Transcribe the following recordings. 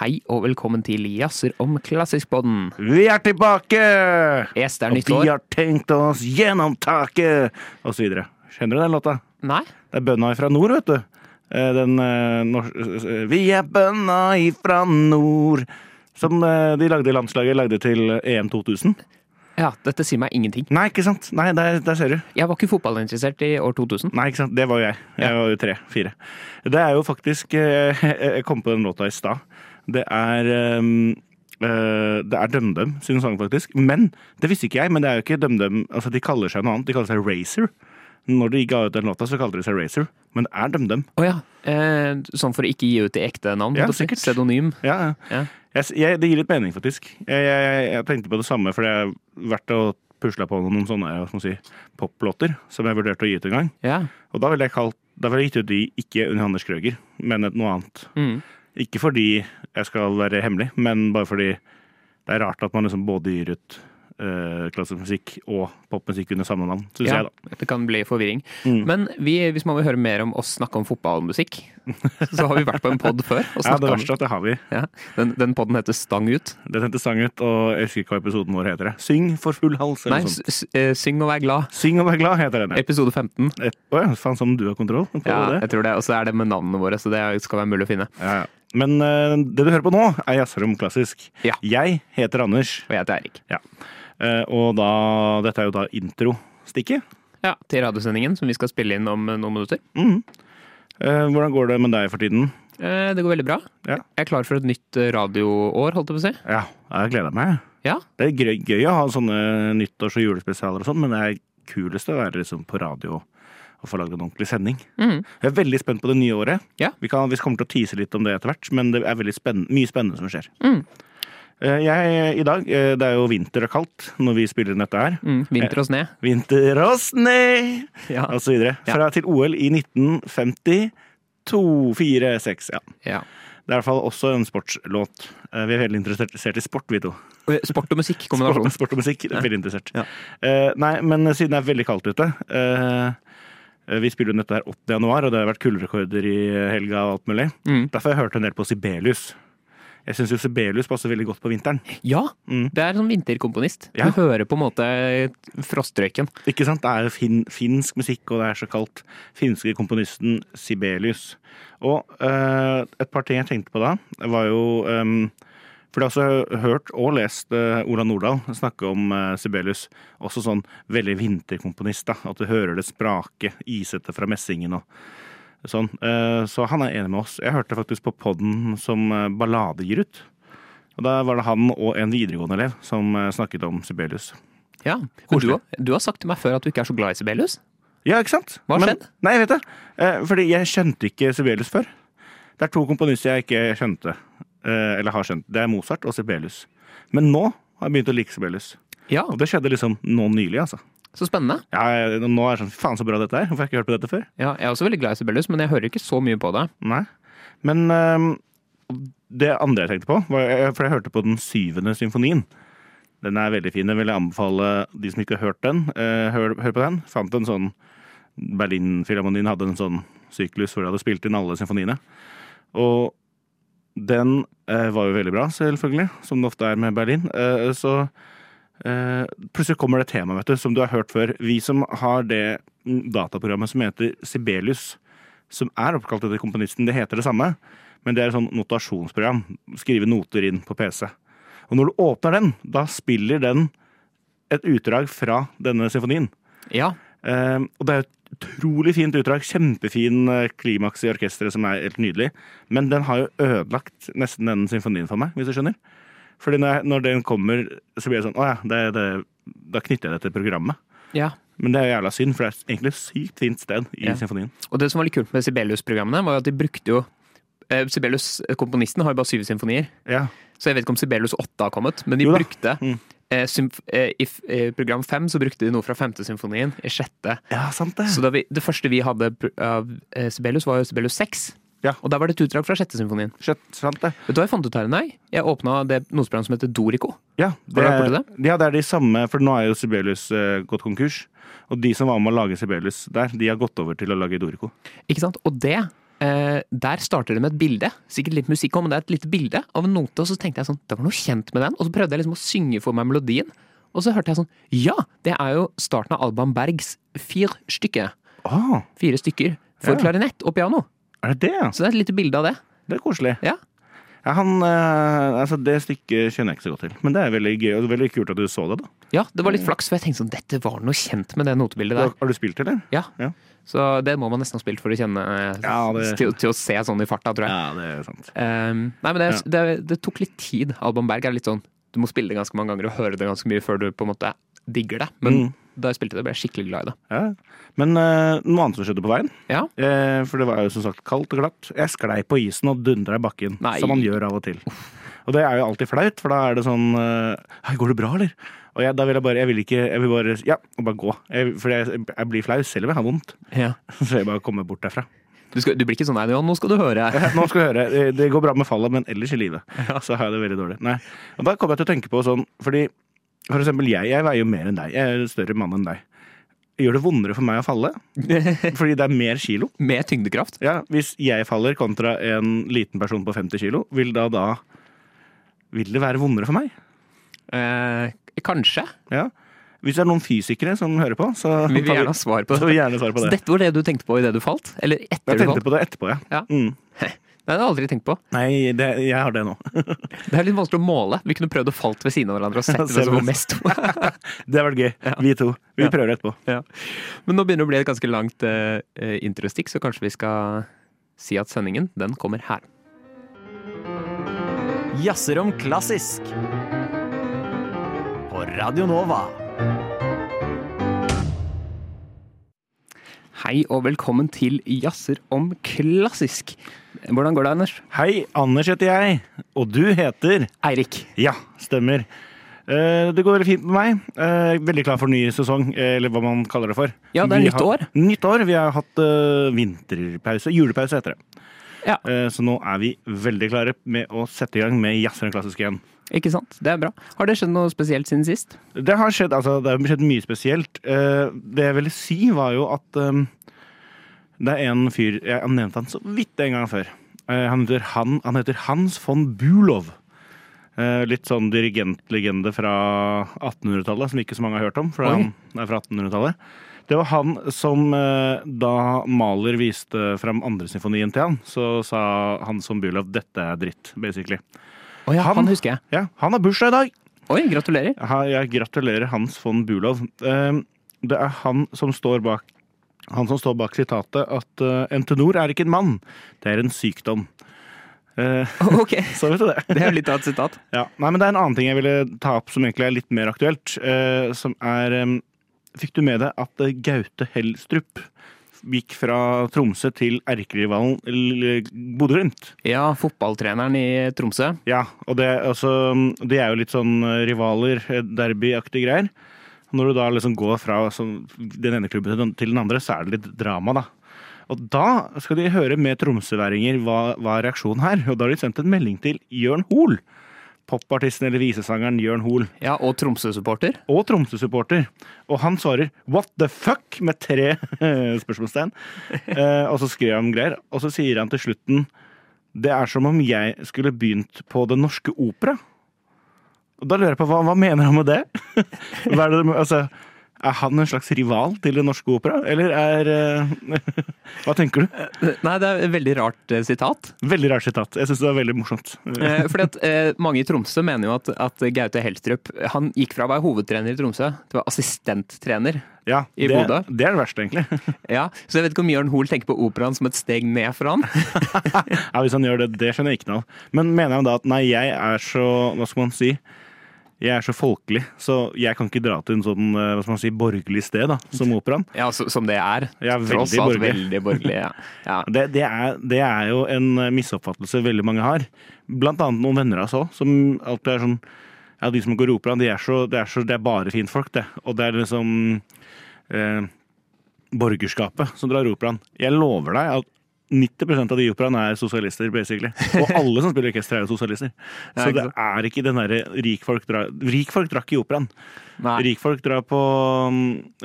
Hei og velkommen til Jazzer om klassisk-podden. Vi er tilbake! Yes, det er nytt år. Og vi har tenkt oss gjennom taket! Og så videre. Kjenner du den låta? Nei? Det er bønda ifra nord, vet du. Eh, Den norske eh, Vi er bønda ifra nord. Som eh, de lagde i landslaget lagde til EM 2000. Ja, dette sier meg ingenting. Nei, ikke sant? Nei, der, der ser du. Jeg var ikke fotballinteressert i år 2000. Nei, ikke sant? Det var jo jeg. Jeg var jo tre-fire. Det er jo faktisk eh, Jeg kom på den låta i stad. Det er um, Uh, Det er DumDum sin sang, faktisk. Men det visste ikke jeg. Men det er jo ikke DumDum altså, De kaller seg noe annet. De kaller seg Racer. Når de ga ut den låta, så kalte de seg Racer. Men det er DumDum. Oh, ja. Eh, sånn for å ikke gi ut det ekte navn? Ja, å sikkert. Pseudonym. Ja, ja. Ja. Jeg, jeg, det gir litt mening, faktisk. Jeg, jeg, jeg, tenkte på det samme, for jeg har vært og pusla på noen sånne si, poplåter som jeg vurderte å gi ut en gang. Ja. Og da ville jeg kalt Da ville jeg gitt ut de ikke under Anders Krøger, men et noe annet. Mm. Ikke fordi jeg skal være hemmelig, men bare fordi det er rart at man liksom både gir ut uh, klassisk musikk og popmusikk under samme navn, syns ja. jeg, da. Det kan bli forvirring. Mm. Men vi, hvis man vil høre mer om oss snakke om fotballmusikk, så har vi vært på en pod før. Ja, det verste er at det har vi. ja. Den, den poden heter Stang ut. Den heter Stang ut, og jeg husker ikke hva episoden vår heter. det. Syng for full hals, eller noe sånt. s- eh, Syng og vær glad. Syng og vær glad, heter den. ja. Episode 15. Å oh, ja, faen som du har kontroll på Ja, det. jeg tror det. Og så er det med navnene våre, så det skal være mulig å finne. Ja, ja. Men uh, det du hører på nå, er Jazzrom klassisk. Ja. Jeg heter Anders, Og jeg heter Eirik. eh, og da, dette er jo da introstikket. Ja, til radiosendingen som vi skal spille inn om eh, noen minutter. Mm. Hvordan går det med deg for tiden? Det går veldig bra. Ja. Jeg er klar for et nytt radioår, holdt jeg på å si. Ja, jeg gleder meg. Ja. Det er gøy, gøy å ha sånne nyttårs- og julespesialer og sånn, men det er kulest å være liksom på radio og få lagd en ordentlig sending. Mm. Jeg er veldig spent på det nye året. Ja. Vi, kan, vi kommer til å tise litt om det etter hvert, men det er veldig mye spennende som skjer. Mm. Eh, Jeg, I dag, eh, det er jo vinter og kaldt når vi spiller inn dette her. Mm, vinter og sne. Vinter og snø, Ja. og så videre. Ja. Fra til OL i 1952, 4, 6, ja. ja. Det er i hvert fall også en sportslåt. Eh, Vi er veldig interessert i sport, vi to. Sport og musikk, Sport, kombinasjon. sport og musikk. Veldig interessert. Ja. Eh, nei, men siden det er veldig kaldt ute eh, Vi spiller jo dette her 8. januar, og det har vært kulderekorder i helga og alt mulig. Mm. Derfor har jeg hørt en del på Sibelius. Jeg syns Sibelius passer veldig godt på vinteren. Ja, Mm. det er sånn vinterkomponist. Ja. Du hører på en måte frostrøyken. Ikke sant? Det er fin, finsk musikk, og det er så kalt Finske komponisten Sibelius. Og øh, et par ting jeg tenkte på da, var jo um, For jeg har også hørt og lest eh, Ola Nordahl snakke om eh, Sibelius. Også sånn veldig vinterkomponist. da, At du hører det sprake, isete fra messingen og sånn. Eh, så han er enig med oss. Jeg hørte faktisk på podden som Ballade gir ut. Og da var det han og en videregående-elev som snakket om Sibelius. Ja. Men du, du har sagt til meg før at du ikke er så glad i Sibelius. Ja, ikke sant? Hva har skjedd? Nei, jeg vet det. Fordi jeg skjønte ikke Sibelius før. Det er to komponister jeg ikke skjønte. Eh, eller har skjønt. Det er Mozart og Sibelius. Men nå har jeg begynt å like Sibelius. Ja, Og det skjedde liksom nå nylig, altså. så spennende. Ja, nå er det sånn Faen, så bra dette er. Hvorfor har jeg ikke hørt på dette før? Ja, jeg er også veldig glad i Sibelius, men jeg hører ikke så mye på det. Nei. Men eh, det andre jeg tenkte på, var For jeg hørte på den syvende symfonien. Den er veldig fin. Den vil jeg anbefale de som ikke har hørt den. eh, hør, hør på den. Fant en sånn Berlin-filharmonien hadde en sånn syklus hvor de hadde spilt inn alle symfoniene. Og den eh, var jo veldig bra, selvfølgelig, som det ofte er med Berlin. Eh, så eh, plutselig kommer det temaet, vet du, som du har hørt før. Vi som har det mm, dataprogrammet som heter Sibelius, som er oppkalt etter komponisten, det heter det samme, men det er et sånn notasjonsprogram. Skrive noter inn på PC. Og når du åpner den, da spiller den et utdrag fra denne symfonien. Ja, Eh, og det er et utrolig fint utdrag. Kjempefin eh, klimaks i orkesteret som er helt nydelig. Men den har jo ødelagt nesten den symfonien for meg, hvis du skjønner. Fordi når, jeg, når den kommer, så blir det sånn Å ja, det, det, da knytter jeg det til programmet. ja. Men det er jo jævla synd, for det er egentlig et sykt fint sted i Ja. symfonien. Og det som var litt kult med Sibelius-programmene, var jo at de brukte jo eh, Sibelius, komponisten, har jo bare syv symfonier. Ja. Så jeg vet ikke om Sibelius 8 har kommet, men de brukte Mm. Eh, symf eh, I eh, program fem så brukte de noe fra femte symfonien i sjette. ja, sant det. Så vi, det første vi hadde av Sibelius, var jo Sibelius 6. Ja. Og der var det et utdrag fra sjette symfonien. Skjøtt, sant det. Vet du hva jeg fant ut her Nei. Jeg åpna det noteprogrammet som heter Dorico. Ja, det, er, det? ja, det er de samme, for nå er jo Sibelius eh, gått konkurs. Og de som var med å lage Sibelius der, de har gått over til å lage Dorico. Ikke sant? Og det der starter det med et bilde. Sikkert litt musikk om, men det er et lite bilde av en note. Og så tenkte jeg sånn, det var noe kjent med den. Og så prøvde jeg liksom å synge for meg melodien. Og så hørte jeg sånn, ja! Det er jo starten av Alban Bergs Fire stykker. Ah, Fire stykker for Ja. klarinett og piano. er det det. Så det er et lite bilde av det. Det er koselig. Ja. Ja, han, eh, altså Det stykket kjenner jeg ikke så godt til, men det er veldig gøy og veldig kult at du så det. da. Ja, det var litt flaks, for jeg tenkte sånn, dette var noe kjent med det notebildet der. Har du spilt, eller? Ja. Ja. Så det må man nesten ha spilt for å kjenne Ja, det- til, til å se sånn i farta, tror jeg. Ja, det er sant. Um, nei, men det, det, det tok litt tid. Alban Berg er litt sånn Du må spille det ganske mange ganger og høre det ganske mye før du på en måte digger det. Men Mm. da jeg spilte det, ble jeg skikkelig glad i det. Ja. Men uh, noe annet som skjedde på veien, Ja, Uh, for det var jo som sagt kaldt og glatt. Jeg sklei på isen og dundra i bakken, Nei. som man gjør av og til. Og det er jo alltid flaut, for da er det sånn uh, går det bra, eller? Og jeg, da vil jeg bare Jeg vil ikke Jeg vil bare Ja, og bare gå. Jeg, for jeg, jeg blir flau selv om jeg har vondt. ja. Så jeg bare kommer bort derfra. Du, skal, du blir ikke sånn nei, nå skal du høre. Nå skal du høre. Det- Det går bra med fallet, men ellers i livet så har jeg det veldig dårlig. Nei. Og da kommer jeg til å tenke på sånn Fordi for eksempel jeg, jeg veier jo mer enn deg. Jeg er en større mann enn deg. Gjør det vondere for meg å falle? Fordi det er mer kilo? Mer tyngdekraft. Ja, Hvis jeg faller kontra en liten person på 50 kilo, vil da da Vil det være vondere for meg? Eh, kanskje. Ja. Hvis det er noen fysikere som hører på, så Vi vil gjerne ha svar på det. Så, vi gjerne svare på Så dette var det du tenkte på idet du falt? Eller etter Jeg du tenkte på det etterpå, ja. Ja. Mm. Nei, det har jeg aldri tenkt på. Nei, det, jeg har det nå. Det er litt vanskelig å måle. Vi kunne prøvd å falt ved siden av hverandre og sett hvem som var mest. Det hadde vært gøy. Vi to. Vi Ja. prøver etterpå. ja. Men nå begynner det å bli et ganske langt uh, introstikk, så kanskje vi skal si at sendingen, den kommer her. Jazzer om klassisk. Radio Nova. Hei og velkommen til Jazzer om klassisk. Hvordan går det, Anders? Hei, Anders heter jeg. Og du heter Eirik. Ja, stemmer. Eh, Det går veldig fint med meg. Eh, Veldig klar for ny sesong, eh, eller hva man kaller det for. Ja, det er nytt har- år. Nytt år. Vi har hatt vinterpause. Julepause heter det. Ja. Eh, Så nå er vi veldig klare med å sette i gang med Jazzer klassisk igjen. Ikke sant? Det er bra. Har det skjedd noe spesielt siden sist? Det har skjedd, altså, det har skjedd mye spesielt. Eh, Det jeg ville si, var jo at um, det er en fyr Jeg har nevnt han så vidt en gang før. Eh, Han heter, han, han heter Hans von Bulow. Litt sånn dirigentlegende fra 1800-tallet, som ikke så mange har hørt om. For han er fra 1800-tallet. Det var han som, da Maler viste fram andre symfonien til han, så sa Hans von Bulow dette er dritt, basically. Å ja, Han- han husker jeg. Ja, Han har bursdag i dag! Oi, gratulerer. Ha- Jeg gratulerer Hans von Bulow. Eh, Det er han som står bak han som står bak sitatet at eh, en tenor er ikke en mann, det er en sykdom. Eh, Ok, Så vet du det. det er jo litt av et sitat. Ja. Nei, men det er en annen ting jeg ville ta opp som egentlig er litt mer aktuelt. eh, Som er eh, Fikk du med deg at Gaute Helstrup gikk fra Tromsø til erkerivalen Bodø-Glimt? Ja, fotballtreneren i Tromsø. Ja, og det, altså, det er jo litt sånn eh, rivaler, eh, derbyaktige greier. Når du da liksom går fra sånn, den ene klubben til den- til den andre, så er det litt drama, da. Og da skal de høre med tromsøværinger hva, hva er reaksjonen her. Og da har de sendt en melding til Jørn Hoel. Popartisten eller visesangeren Jørn Hoel. Ja, og Tromsø-supporter. Og Tromsø-supporter. Og han svarer 'what the fuck?' med tre spørsmålstegn. Eh, og så skriver han greier. Og så sier han til slutten 'det er som om jeg skulle begynt på Den Norske Opera'. Og da lurer jeg på hva, hva mener han med det? Hva er, det altså, er han en slags rival til Den Norske Opera, eller er uh, Hva tenker du? Nei, det er et veldig rart uh, sitat. Veldig rart sitat. Jeg syns det var veldig morsomt. uh, fordi at Mange i Tromsø mener jo at, at Gaute Helstrup han gikk fra å være hovedtrener i Tromsø til å være assistenttrener. Ja, I det, det er det verste, egentlig. Ja, Så jeg vet ikke om Jørn Hoel tenker på operaen som et steg ned for han. Ja, Hvis han gjør det, det skjønner jeg ikke noe av. Men mener han da at nei, jeg er så Hva skal man si? Jeg er så folkelig, så jeg kan ikke dra til en sånn eh, hva skal man si, borgerlig sted da, som operaen. Ja, Som det er. Ja, Tross alt borgerlig. veldig borgerlig. Ja. Ja. Det, det, er, det er jo en eh, misoppfattelse veldig mange har. Blant annet noen venner av oss òg, som alltid er sånn Ja, de som går i operaen, de er så, det, er så, det er bare finfolk, det. Og det er liksom eh, borgerskapet som drar operaen. Jeg lover deg at 90% av de i operaen er sosialister, basically. Og alle som spiller orkester, er jo sosialister. Så det er ikke den derre rikfolk drar Rikfolk drakk i operaen. Rikfolk drar på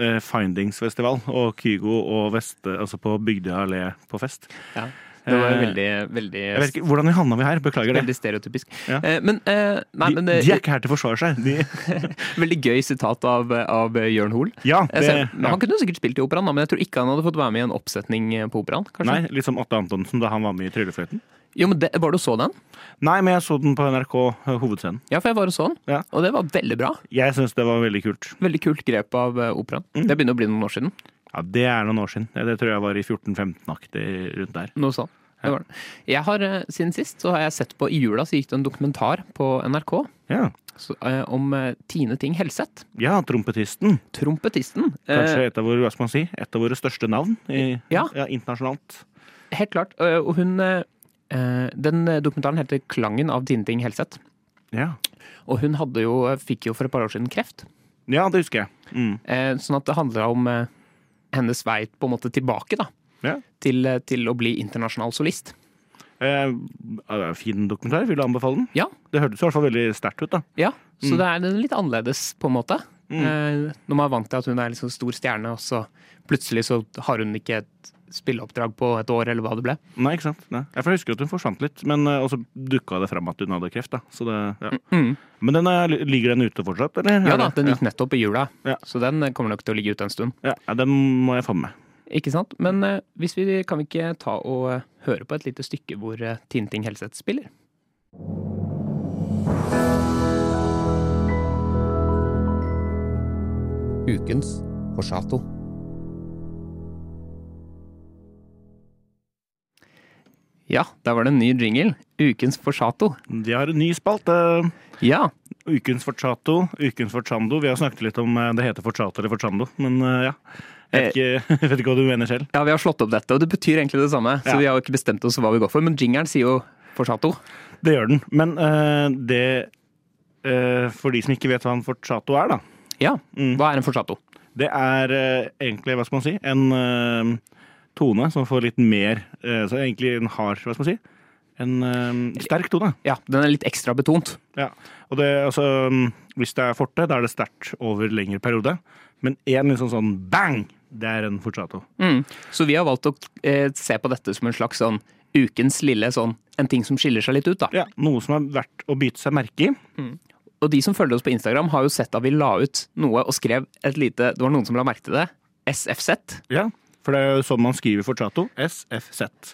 eh, Findingsfestival og Kygo og Veste, altså på Bygdøy allé på fest. Ja. Det var Eh, veldig, veldig, Jeg vet ikke, Hvordan havna vi her? Beklager det. veldig stereotypisk. Ja. Eh, Men, eh, nei, De, men de eh, er ikke her til å forsvare seg. De, veldig gøy sitat av, av Jørn Hoel. ja, det, men. Han kunne jo sikkert spilt i operaen, men jeg tror ikke han hadde fått være med i en oppsetning på operaen. kanskje? Nei, litt som Atte Antonsen da han var med i Tryllefløyten. Jo, men det, Var du så den? Nei, men jeg så den på NRK Hovedscenen. Ja, for jeg var og så den, Ja. og det var veldig bra. Jeg syns det var veldig kult. Veldig kult grep av operaen. Mm. Det begynner å bli noen år siden. Ja, Det er noen år siden. Det tror jeg var i 14-15-aktig rundt der. Noe sånt. Det var det. Jeg har, eh, Siden sist så har jeg sett på I jula så gikk det en dokumentar på NRK Ja, så, eh, om eh, Tine Ting Helseth. ja trompetisten. Trompetisten. Eh, Kanskje et av våre, hva skal man si, et av våre største navn i, Ja. internasjonalt. Helt klart. Og hun Den dokumentaren heter 'Klangen av Tine Ting Helseth'. Ja. Og hun jo, fikk jo for et par år siden kreft. ja, det husker jeg. Mm. Sånn at det handla om hennes vei på en måte tilbake da, Ja. til, til å bli internasjonal solist. Eh, fin dokumentar. Vil du anbefale den? Ja, Det hørtes i hvert fall veldig sterkt ut. da. ja. Så Mm. det er litt annerledes, på en måte. Eh, Når man er vant til at hun er liksom stor stjerne, og så plutselig så har hun ikke et spilleoppdrag på et år, eller hva det ble. Nei, ikke sant? Nei. Jeg husker at hun forsvant litt, men eh, også dukka det fram at hun hadde kreft. da. Så det, ja. Mm. Men den er, ligger den ute fortsatt, eller? Ja Er da, den gikk nettopp i jula, Ja. så den eh, kommer nok til å ligge ute en stund. Ja, ja, den må jeg få med. Ikke sant? Men eh, hvis vi, kan vi ikke ta og høre på et lite stykke hvor Tinting Helseth spiller? Ukens Forsato. Ja, der var det en ny jingle. Ukens Forsato. De har en ny spalte. Ja, Ukens Forsato, ukens Fortsando. Vi har snakket litt om eh, det heter Forsato eller Fortsando, men eh, ja. Jeg vet, ikke, jeg vet ikke hva du mener selv. ja, vi har slått opp dette, og det betyr egentlig det samme. Så Ja. vi har jo ikke bestemt oss hva vi går for, men jingeren sier jo Forsato. Det gjør den. Men uh, det uh, For de som ikke vet hva en Forsato er, da. Ja, Mm. hva er en Forsato? Det er uh, egentlig, hva skal man si, en eh, tone som får litt mer eh, Så egentlig en hard, hva skal man si, en eh, sterk tone. Ja, den er litt ekstra betont. Ja. Og det, altså, mm, hvis det er forte, da er det sterkt over lengre periode. Men én liksom sånn bang, det er en forchato. Mm. Så vi har valgt å eh, se på dette som en slags sånn ukens lille sånn en ting som skiller seg litt ut, da. Ja, Noe som er verdt å bite seg merke i. Og de som følger oss på Instagram, har jo sett at vi la ut noe og skrev et lite Det var noen som la merke til det. SFZ. Ja, for det er jo sånn man skriver forchato. SFZ.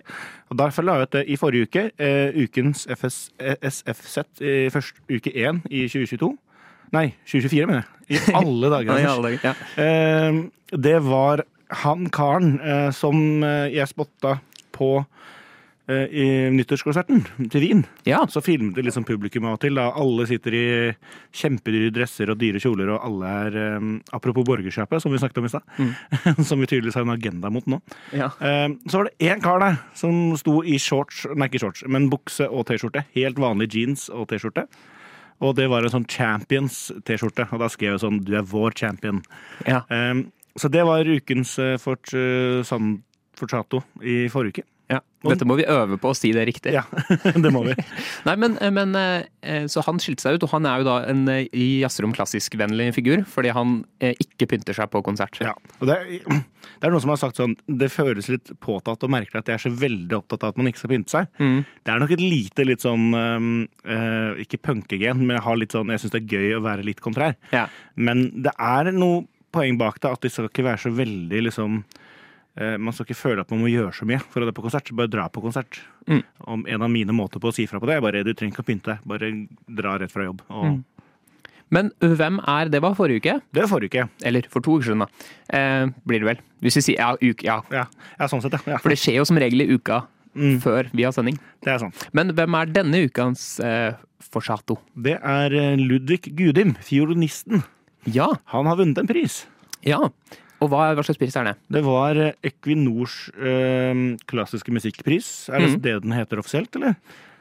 Og Derfor la jeg ut det i forrige uke. Eh, ukens FS, eh, SFZ i første uke én i 2022. Nei, 2024, mener jeg. I alle dager. Anders. Ja. Eh, det var han karen eh, som eh, jeg spotta på i nyttårskonserten til Wien. ja. Så filmet det liksom publikum av og til. da Alle sitter i kjempedyre dresser og dyre kjoler, og alle er um, Apropos borgerskapet, som vi snakket om i stad. som vi tydeligvis har en agenda mot nå. ja. Um, så var det én kar der som sto i shorts, nei ikke shorts, men bukse og T-skjorte. Helt vanlig jeans og T-skjorte. Og det var en sånn Champions-T-skjorte. Og da skrev jeg sånn Du er vår champion. ja. Um, så det var ukens uh, fort, uh, sånn forchato i forrige uke. Dette må vi øve på å si det riktig. Ja, det må vi. Nei, men, men eh, Så han skilte seg ut, og han er jo da en eh, i Jazzrom klassisk-vennlig figur, fordi han eh, ikke pynter seg på konsert. Ja, og det, er, det er noen som har sagt sånn Det føles litt påtatt og merkelig at jeg er så veldig opptatt av at man ikke skal pynte seg. Mm. Det er nok et lite litt sånn eh, Ikke punkegen, men jeg har litt sånn Jeg syns det er gøy å være litt kontrær. Ja. Men det er noe poeng bak det, at det skal ikke være så veldig liksom eh, Man skal ikke føle at man må gjøre så mye for å dra på konsert. Bare dra på konsert. Mm. Om En av mine måter på å si fra på det er bare du trenger ikke å pynte deg. Bare dra rett fra jobb. Og Mm. Men hvem er Det var forrige uke. Det var forrige uke. Eller for to uker siden, da. Eh, blir det vel. Hvis vi sier ja, uke, ja. Ja, ja sånn sett, ja. ja. For det skjer jo som regel i uka Mm. før vi har sending. Det er sant. Men hvem er denne ukens eh, forsato? Det er eh, Ludvig Gudim, fiolinisten. Ja. Han har vunnet en pris. ja. Og hva, hva slags pris er det? Det var Equinors øh, klassiske musikkpris. Er det mm. det den heter offisielt, eller?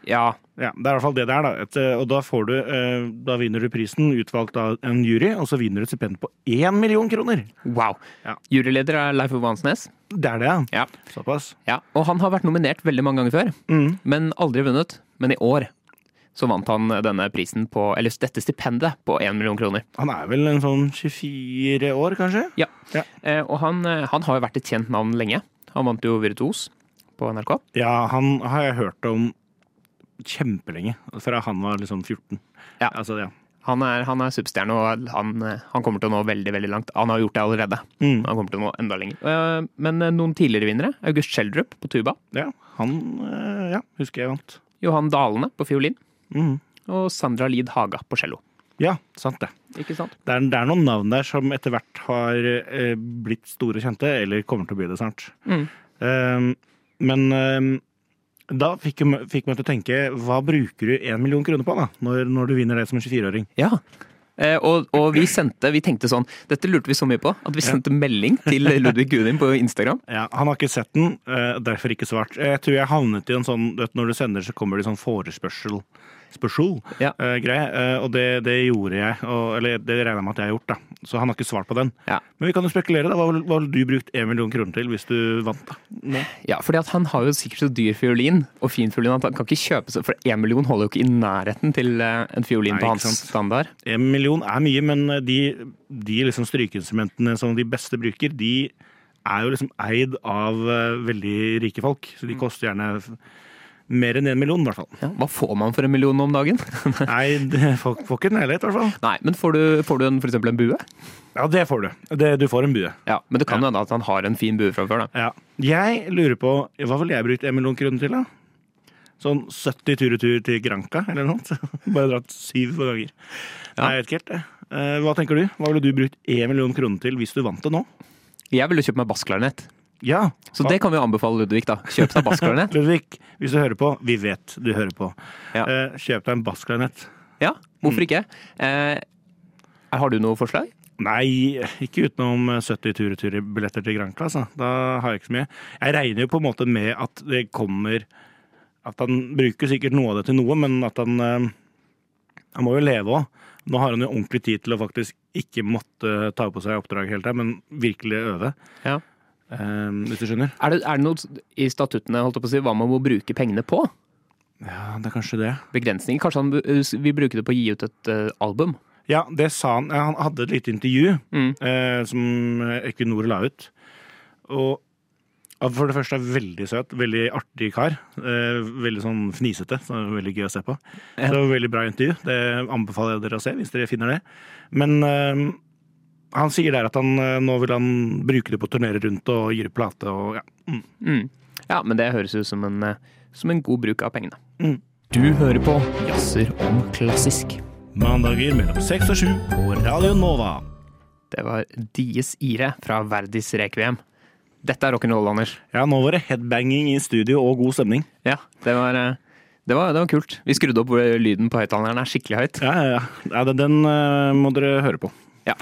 Ja. Ja, Det er i hvert fall det det er. da. Et, eh, og da får du, eh, da vinner du prisen utvalgt av en jury, og så vinner du et stipend på én million kroner. Wow. Ja. Juryleder er Leif Ove Hansnes. Det er det, ja. Ja. Såpass. ja. Og han har vært nominert veldig mange ganger før, Mm. men aldri vunnet. Men i år så vant han denne prisen på, eller dette stipendet på 1 million kroner. Han er vel en sånn 24 år, kanskje? Ja. Ja. Eh, og han, eh, han har jo vært et kjent navn lenge. Han vant jo Virtuos på NRK. Ja, han har jeg hørt om kjempelenge. Fra han var liksom 14. Ja. Altså, ja. Han er, han er superstjerne, og han, eh, han kommer til å nå veldig veldig langt. Han har gjort det allerede. Mm. Han kommer til å nå enda lenger. Men noen tidligere vinnere. August Schjelderup på tuba. ja, han ja, husker jeg vant. Johan Dalene på fiolin. Mhm. Og Sandra Lid Haga på cello. Ja, sant det. Ikke sant? Det er, det er noen navn der som etter hvert har eh, blitt store kjente, eller kommer til å bli det snart. Mm. Eh, men eh, da fikk, fikk meg til å tenke, hva bruker du én million kroner på da, når, når du vinner det som en 24-åring? Ja. Eh, og, og vi sendte, vi tenkte sånn, dette lurte vi så mye på, at vi sendte melding til Ludvig Gudim på Instagram. Ja, han har ikke sett den, eh, derfor ikke svart. Jeg tror jeg havnet i en sånn, vet, når du sender så kommer det sånn forespørsel, spørsel, Ja. uh, greie, Uh, og det, det gjorde jeg, og, eller det regner jeg med at jeg har gjort da. Så han har ikke svart på den. Ja. Men vi kan jo spekulere da, hva ville hva ville du brukt en million kroner til hvis du vant da? Nå? Ja, fordi at han har jo sikkert så dyr fiolin, og fin fiolin, at han kan ikke kjøpe seg, for en million holder jo ikke i nærheten til eh, en fiolin Nei, på hans sant. standard. En million er mye, men de, de liksom strykeinstrumentene som de beste bruker, de er jo liksom eid av veldig rike folk. Så de koster gjerne mer enn en million, i hvert fall. Ja, hva får man for en million om dagen? Nei, det, folk får ikke en leilighet, i hvert fall. Nei, men får du, får du en, for eksempel en bue? Ja, det får du. Det, du får en bue. Ja, men det kan jo hende at han har en fin bue fra før, da. Ja. Jeg lurer på, hva ville jeg brukt en million kroner til, da? Sånn 70 tur-retur til Granca, eller noe sånt. Bare dratt syv ganger. Nei, jeg vet helt det. Eh, Hva tenker du? Hva ville du brukt en million kroner til hvis du vant det nå? Jeg ville kjøpt meg bassklarinett. Ja. Så det kan vi anbefale Ludvig, da. Kjøp deg bassklarinett. Ludvig, hvis du hører på, vi vet du hører på. Ja. Eh, Kjøp deg en bassklarinett. Ja, hvorfor ikke? Eh, har du noe forslag? Nei, ikke utenom 70 tur-retur-billetter til Granca, altså. Da har jeg ikke så mye. Jeg regner jo på en måte med at det kommer At han bruker sikkert noe av det til noe, men at han eh, Han må jo leve òg. Nå har han jo ordentlig tid til å faktisk ikke måtte ta på seg oppdrag hele tiden, men virkelig øve. Ja. Eh, hvis du skjønner? Er det, er det noe i statuttene holdt jeg på å si, hva man må bruke pengene på? Ja, det er kanskje det. Begrensninger? Kanskje han bu- vil bruke det på å gi ut et uh, album? Ja, det sa han. Han hadde et lite intervju Mm. eh, som Equinor la ut. Og for det første er veldig søt. Veldig artig kar. Eh, veldig sånn fnisete. Så det veldig gøy å se på. Så det var veldig bra intervju. Det anbefaler jeg dere å se hvis dere finner det. Men eh, han sier der at han eh, nå vil han bruke det på å turnere rundt og gi ut plate og ja. Mm. Mm. Ja, men det høres ut som en, eh, som en god bruk av pengene. Mm. Du hører på Jazzer om klassisk. Mandager mellom seks og sju på Radio Nova. Det var Dies Ire fra Verdis Requiem. Dette er rock'n'roll, Anders. Ja, nå var det headbanging i studio og god stemning. Ja, det var, eh, det var, det var kult. Vi skrudde opp lyden på høyttaleren er skikkelig høyt. Ja, ja, ja. ja den, den må dere høre på. Ja.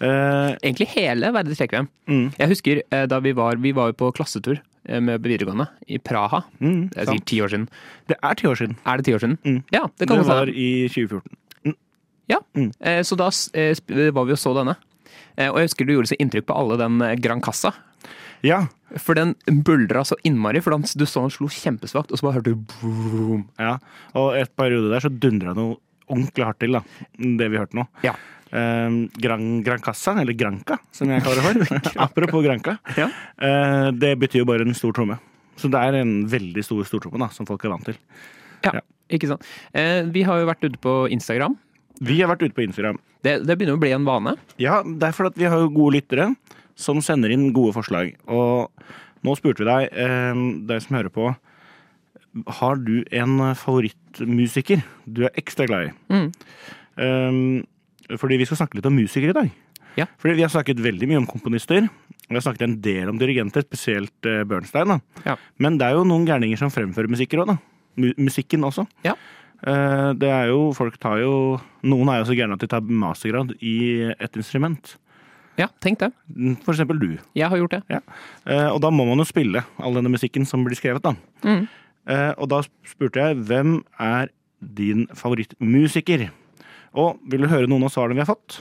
Eh, Egentlig hele Verdis Requiem. mm, Jeg husker eh, da vi var, vi var på klassetur eh, med videregående i Praha. mm, Det er sikkert ti år siden. Det er ti år siden. Er det ti år siden? Mm. Ja, det kan det var i 2014. Ja. Mm. Så da var vi og så denne. Og jeg husker du gjorde så inntrykk på alle den Gran Cassa. Ja. For den buldra så innmari, for du så den slo kjempesvakt, og så bare hørte du boom. ja. Og et periode der så dundra det noe ordentlig hardt til, da. Det vi hørte nå. Ja. Eh, Gran, Gran Cassa, eller Granca, som jeg kaller det for. Apropos Granca. Ja. Eh, det betyr jo bare en stor tromme. Så det er en veldig stor stortromme, som folk er vant til. Ja, Ja. ikke sant. Eh, Vi har jo vært ute på Instagram. Vi har vært ute på Instagram. Det, det begynner å bli en vane. Ja, det er fordi vi har jo gode lyttere som sender inn gode forslag. Og nå spurte vi deg, eh, deg som hører på, har du en favorittmusiker du er ekstra glad i? Mm. Eh, fordi vi skal snakke litt om musikere i dag. Ja. Fordi vi har snakket veldig mye om komponister. Vi har snakket en del om dirigenter, spesielt eh, Bernstein. Ja. Men det er jo noen gærninger som fremfører musikker da. Musikken også. Ja. Eh, det er jo, folk tar jo Noen er jo så gærne at de tar mastergrad i et instrument. Ja, tenk det. For eksempel du. Jeg har gjort det. Eh, og da må man jo spille all denne musikken som blir skrevet, da. Mm. Og da spurte jeg hvem er din favorittmusiker? Og vil du høre noen av svarene vi har fått?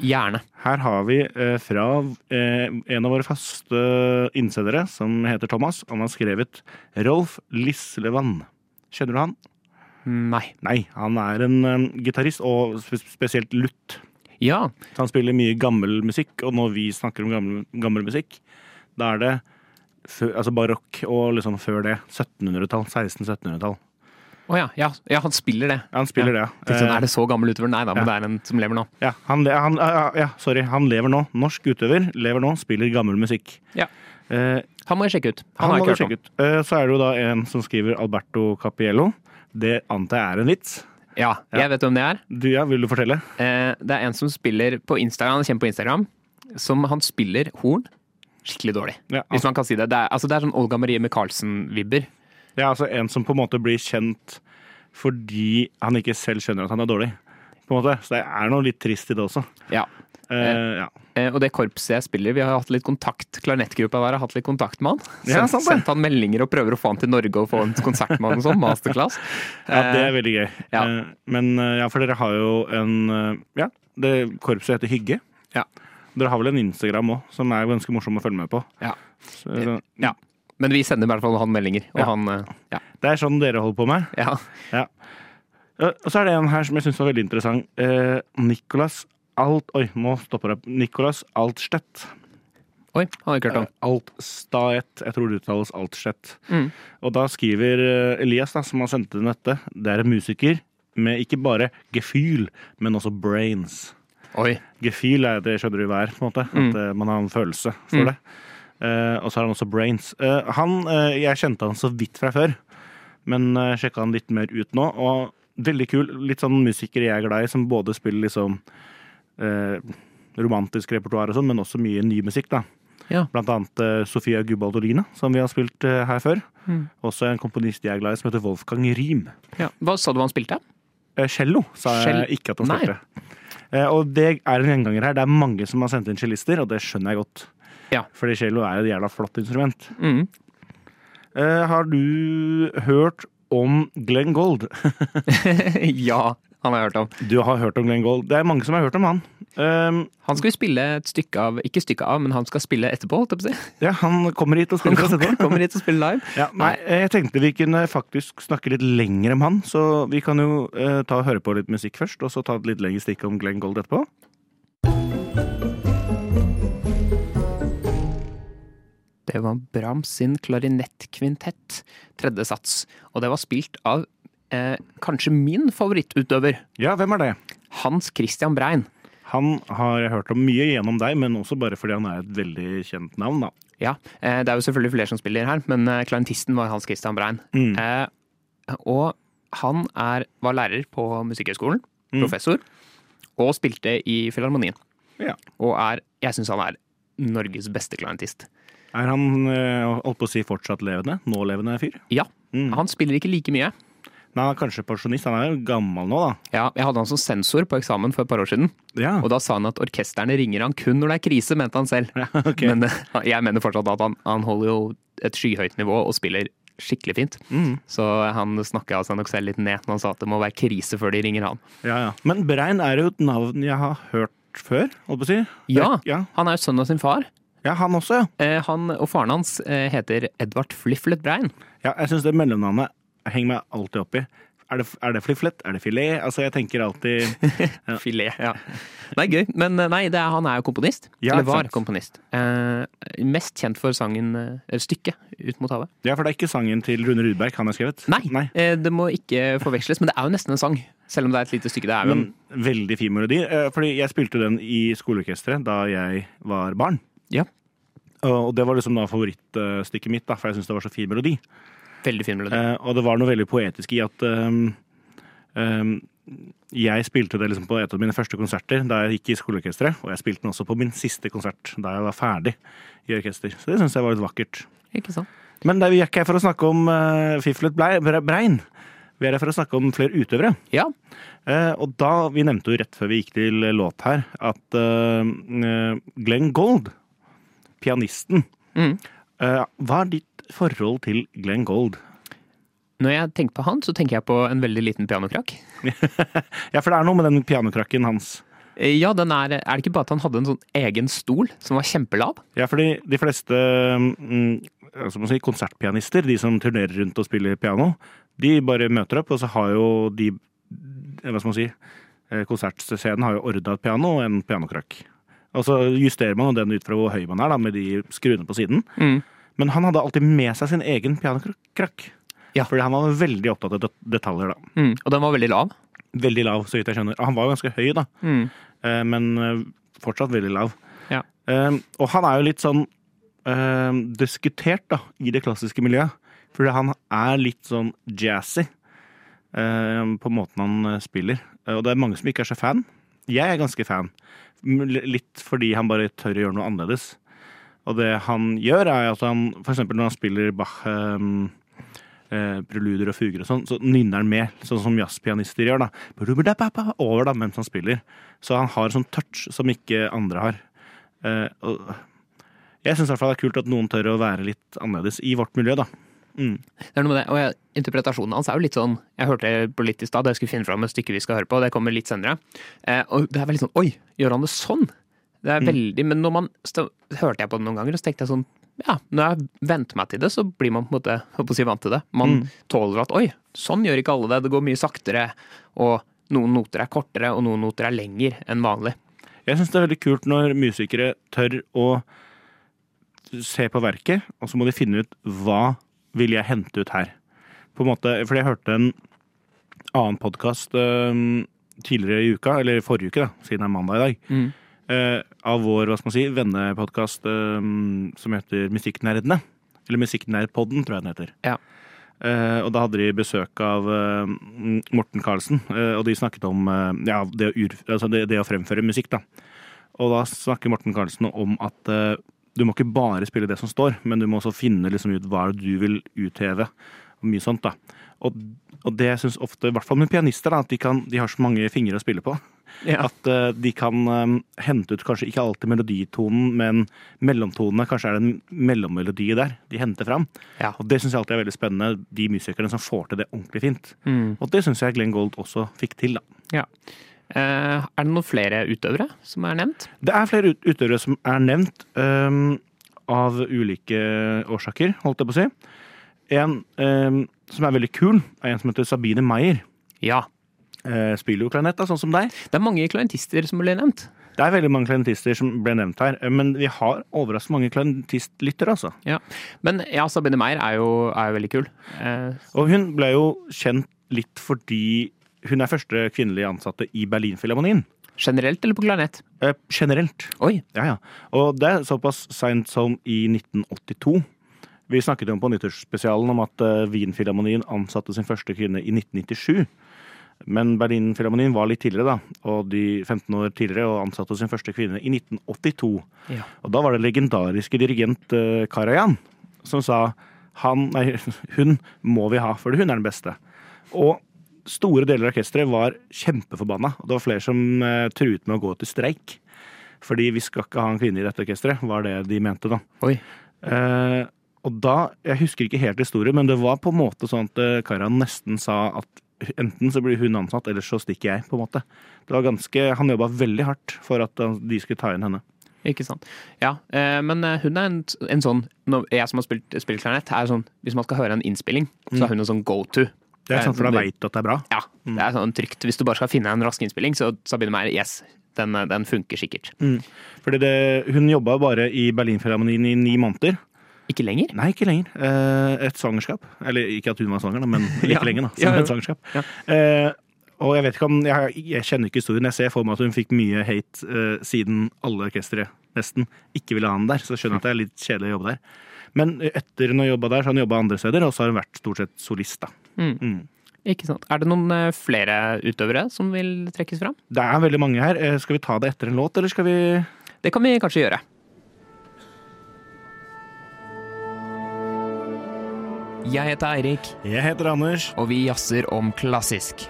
Gjerne. Her har vi eh, fra eh, en av våre faste innsendere, som heter Thomas. Han har skrevet Rolf Lislevann. Kjenner du han? Nei. Nei, han er en um, gitarist, og spe spesielt lutt. Ja. Så han spiller mye gammel musikk, og når vi snakker om gammel, gammel musikk, da er det altså barokk og liksom før det. 1700-tall. 1600-1700-tall. Å ja, ja, ja, han spiller det. Ja, han spiller det, Tenkte sånn, ja. er det så gammel utøver? Nei da, men ja. det er en som lever nå. Ja, han, han, ja, ja, sorry. Han lever nå. Norsk utøver. Lever nå. Spiller gammel musikk. Ja. Eh, Han må jeg sjekke ut. han Han, må sjekke ut. Eh, så er det jo da en som skriver Alberto Capiello. Det antar jeg er en vits. Ja, jeg vet hvem det er. Du, ja, vil du fortelle? Eh, Det er en som spiller på Instagram, han er kjent på Instagram, som han spiller horn skikkelig dårlig. Ja, Hvis man kan si det. Det er, altså, det er sånn Olga Marie Michaelsen-vibber. Ja, altså en som på en måte blir kjent fordi han ikke selv skjønner at han er dårlig. På en måte. Så det er noe litt trist i det også. Ja. Uh, ja. uh, Og det korpset jeg spiller, vi har hatt litt kontakt, klarinettgruppa der har hatt litt kontakt med han. Ja, Sendt, han meldinger og prøver å få han til Norge og få en konsert med han og sånn, masterclass. ja, det er veldig gøy. ja. Men ja, for dere har jo en Ja, det korpset heter Hygge. Ja. Dere har vel en Instagram òg, som er ganske morsom å følge med på. Ja. Så, ja. Men vi sender i hvert fall han meldinger, og Ja. han eh, ja. det er sånn dere holder på med. ja. Ja. Eh, Og så er det en her som jeg syns var veldig interessant. Eh, Nicolas Alt... Oi, nå stopper det. Nicolas Altstedt. Oi, har jeg ikke hørt om. Altstaet. Jeg tror det uttales Altstedt. Mm. Og da skriver eh, Elias, da, som har sendt inn dette, det er en musiker med ikke bare gefühl, men også brains. Oi. Gefühl er det skjønner du hva er, på en måte. Mm. At eh, man har en følelse for det. Eh, og så har han også brains. Eh, han, eh, Jeg kjente han så vidt fra før, men uh, sjekka han litt mer ut nå. Og veldig kul. Litt sånn musiker jeg er glad i, som både spiller liksom eh, romantisk repertoar og sånn, men også mye ny musikk, da. Ja. Blant annet eh, Sofia Gubaldolina, som vi har spilt eh, her før. Mm. Også en komponist jeg er glad i, som heter Wolfgang Riem. Ja. Hva sa du han spilte? Cello sa jeg ikke at han spilte. Og det er en gjenganger her. Det er mange som har sendt inn cellister, og det skjønner jeg godt. Ja. Fordi cello er et jævla flott instrument. Mm. Eh, har du hørt om Glenn Gold? ja, han har jeg hørt om. Du har hørt om Glenn Gold. Det er mange som har hørt om han. Um, Han skal jo spille et stykke av Ikke stykke av, men han skal spille etterpå, holdt jeg på å si. ja, han kommer hit og spiller kommer, kommer hit og spiller live. Ja, nei, jeg tenkte vi kunne faktisk snakke litt lenger om han, så vi kan jo uh, ta og høre på litt musikk først, og så ta et litt lengre stikk om Glenn Gold etterpå. Det var Brahms sin klarinettkvintett, tredje sats. Og det var spilt av eh, kanskje min favorittutøver, Ja, hvem er det? Hans Christian Brein. Han har jeg hørt om mye gjennom deg, men også bare fordi han er et veldig kjent navn, da. Ja, eh, det er jo selvfølgelig flere som spiller her, men eh, klarinettisten var Hans Christian Brein. Mm. Eh, og han er, var lærer på Musikkhøgskolen, Mm. professor, og spilte i Filharmonien. Ja. Og er, jeg syns han er Norges beste klarinettist. Er han eh, holdt på å si fortsatt levende? Nålevende fyr? Ja, Mm. han spiller ikke like mye. Nei, han er kanskje pensjonist. Han er jo gammel nå, da. Ja, jeg hadde han som sensor på eksamen for et par år siden, Ja, og da sa han at orkestrene ringer han kun når det er krise, mente han selv. ja okay. Men eh, jeg mener fortsatt at han, han holder jo et skyhøyt nivå og spiller skikkelig fint. Mm. Så han snakka seg nok selv litt ned når han sa at det må være krise før de ringer han. ja, ja. Men Brein er jo et navn jeg har hørt før, holdt på å si. Ja, Ja, han er jo sønn av sin far. Ja han også, ja. Eh, Han og faren hans eh, heter Edvard Fliflet Brein. ja jeg syns det mellomnavnet henger meg alltid opp i. Er det, er det fliflet? Er det filet? Altså, jeg tenker alltid Ja. Filet, ja. Nei, gøy. Men eh, nei, det er, han er jo komponist. Ja, eller var sant. komponist. Eh, mest kjent for sangen, eller stykket, Ut mot havet. Ja, for det er ikke sangen til Rune Rudberg han har skrevet. Nei, Nei. Eh, det må ikke forveksles, men det er jo nesten en sang. Selv om det er et lite stykke. Det er jo en veldig fin melodi. eh, Fordi jeg spilte den i skoleorkesteret da jeg var barn. Ja. Og det var liksom da favorittstykket mitt, da, for jeg syns det var så fin melodi. veldig fin melodi. Eh, og det var noe veldig poetisk i at um, um, jeg spilte det liksom på et av mine første konserter da jeg gikk i skoleorkesteret. Og jeg spilte den også på min siste konsert da jeg var ferdig i orkester. Så det syns jeg var litt vakkert. Ikke sant? Men vi er ikke her for å snakke om uh, Fiflet Brein. Vi er her for å snakke om flere utøvere. Ja. Eh, og da, Vi nevnte jo rett før vi gikk til låt her, at uh, Glenn Gold, pianisten Mm. eh, Hva er ditt forhold til Glenn Gold? Når jeg tenker på han, så tenker jeg på en veldig liten pianokrakk. Ja, for det er noe med den pianokrakken hans. Eh, Ja, den er, er det ikke bare at han hadde en sånn egen stol som var kjempelav? Ja, fordi de fleste mm, altså, si, konsertpianister, de som turnerer rundt og spiller piano, de bare møter opp, og så har jo de Hva skal man si eh, Konsertscenen har jo orda et piano og en pianokrakk. Og så justerer man den ut fra hvor høy man er, da, med de skruene på siden. Mm. Men han hadde alltid med seg sin egen pianokrakk. Ja. Fordi han var veldig opptatt av det- detaljer, da. Mm. Og den var veldig lav. Veldig lav, så vidt jeg skjønner. Han var jo ganske høy, da. Mm. Eh, men eh, fortsatt veldig lav. Ja. Eh, og han er jo litt sånn eh, diskutert da, i det klassiske miljøet. Fordi han er litt sånn jazzy eh, på måten han eh, spiller. Og det er mange som ikke er så fan. Jeg er ganske fan. Litt fordi han bare tør å gjøre noe annerledes. Og det han gjør, er at han eksempel når han spiller Bach um, eh, preluder og fuger og sånn, så nynner han med, sånn som jazzpianister gjør. da. Over da, mens han spiller. Så han har sånn touch som ikke andre har. Eh, og jeg syns det er kult at noen tør å være litt annerledes i vårt miljø, da. Mm. Det er noe med det, og jeg, Interpretasjonen hans er jo litt sånn Jeg hørte på litt i stad, jeg skulle finne fram et stykke vi skal høre på. Det kommer litt senere. Eh, og det er veldig sånn Oi, gjør han det sånn? Det er veldig, Men når man så, hørte jeg på det noen ganger, og så tenkte jeg sånn Ja, når jeg venter meg til det, så blir man på en måte på å si vant til det. Man tåler at Oi, sånn gjør ikke alle det. Det går mye saktere. Og noen noter er kortere, og noen noter er lengre enn vanlig. Jeg syns det er veldig kult når musikere tør å se på verket, og så må de finne ut hva vil jeg hente ut her. På en måte, fordi jeg hørte en annen podkast tidligere i uka, eller forrige uke, da, siden det er mandag i dag, eh, av vår hva skal man si, vennepodkast som heter Musikknerdene. Eller Musikknerdpodden, tror jeg den heter. Ja. Uh, og da hadde de besøk av eh, Morten Karlsen, og de snakket om ja, det, å altså det, det å fremføre musikk. da. Og da snakker Morten Karlsen om at du må ikke bare spille det som står, men du må også finne liksom ut hva du vil utheve. Og mye sånt da. Og, og det syns ofte, i hvert fall med pianister, da, at de, kan, de har så mange fingre å spille på. Ja. At uh, de kan um, hente ut kanskje ikke alltid meloditonen, men mellomtonene. Kanskje er det en mellommelodi der de henter fram. Ja. Og det syns jeg alltid er veldig spennende, de musikerne som får til det ordentlig fint. Mm. Og det syns jeg Glenn Gold også fikk til, da. Ja. Eh, er det noen flere utøvere som er nevnt? Det er flere utøvere som er nevnt um, av ulike årsaker, holdt jeg på å si. En um, som er veldig kul, er en som heter Sabine Meyer. Ja. Uh, spiller jo klarinett, sånn som deg. Det er mange klarinettister som ble nevnt. Det er veldig mange klarinettister som ble nevnt her, men vi har overraskende mange klarinettistlyttere, altså. Ja. Men ja, Sabine Meyer er jo, er jo veldig kul. Eh, Og hun ble jo kjent litt fordi hun er første kvinnelige ansatte i Berlinfilharmonien. generelt eller på klarinett? Eh, generelt. Oi. Ja, ja. Og det er såpass seint som i 1982. Vi snakket jo om på nyttårsspesialen om at uh, Wien-filharmonien ansatte sin første kvinne i 1997. Men Berlin-filharmonien var litt tidligere, da. Og de 15 år tidligere og ansatte sin første kvinne i 1982. Ja. Og da var det legendariske dirigent uh, Karajan som sa han, nei, hun må vi ha, for hun er den beste. Og store deler av orkesteret var kjempeforbanna. Det var flere som uh, truet med å gå til streik. Fordi vi skal ikke ha en kvinne i dette orkesteret, var det de mente, da. Oi. Eh, og da, Jeg husker ikke helt historien, men det var på en måte sånn at eh, Karan nesten sa at enten så blir hun ansatt, eller så stikker jeg. på en måte. Det var ganske, Han jobba veldig hardt for at eh, de skulle ta inn henne. Ikke sant. Ja, eh, men eh, hun er en, en sånn Jeg som har spilt, spilt klarinett, er sånn Hvis man skal høre en innspilling, så er hun en sånn go to. Det er sånn, For da det- veit at det er bra. Ja, det er sånn trygt. Hvis du bare skal finne en rask innspilling, så Sabine Meyer, yes, den, eh, den funker sikkert. Fordi det, Hun jobba bare i Berlinfilharmonien i ni måneder. Ikke lenger? Nei, ikke lenger. Eh, et svangerskap. Eller ikke at hun var svanger, men like Ja. lenge. da, som Ja, ja. et svangerskap. Ja. Eh, og jeg vet ikke om, jeg, jeg kjenner ikke historien. Jeg ser for meg at hun fikk mye hate eh, siden alle orkestre nesten ikke ville ha henne der. Så jeg skjønner at det er litt kjedelig å jobbe der. Men etter hun har jobba der, så har hun jobba andre steder, og så har hun vært stort sett solist. da. Mm. Ikke sant. Er det noen eh, flere utøvere som vil trekkes fram? Det er veldig mange her. Eh, Skal vi ta det etter en låt, eller skal vi Det kan vi kanskje gjøre. Jeg heter Eirik, Jeg heter Anders. og vi jazzer om klassisk.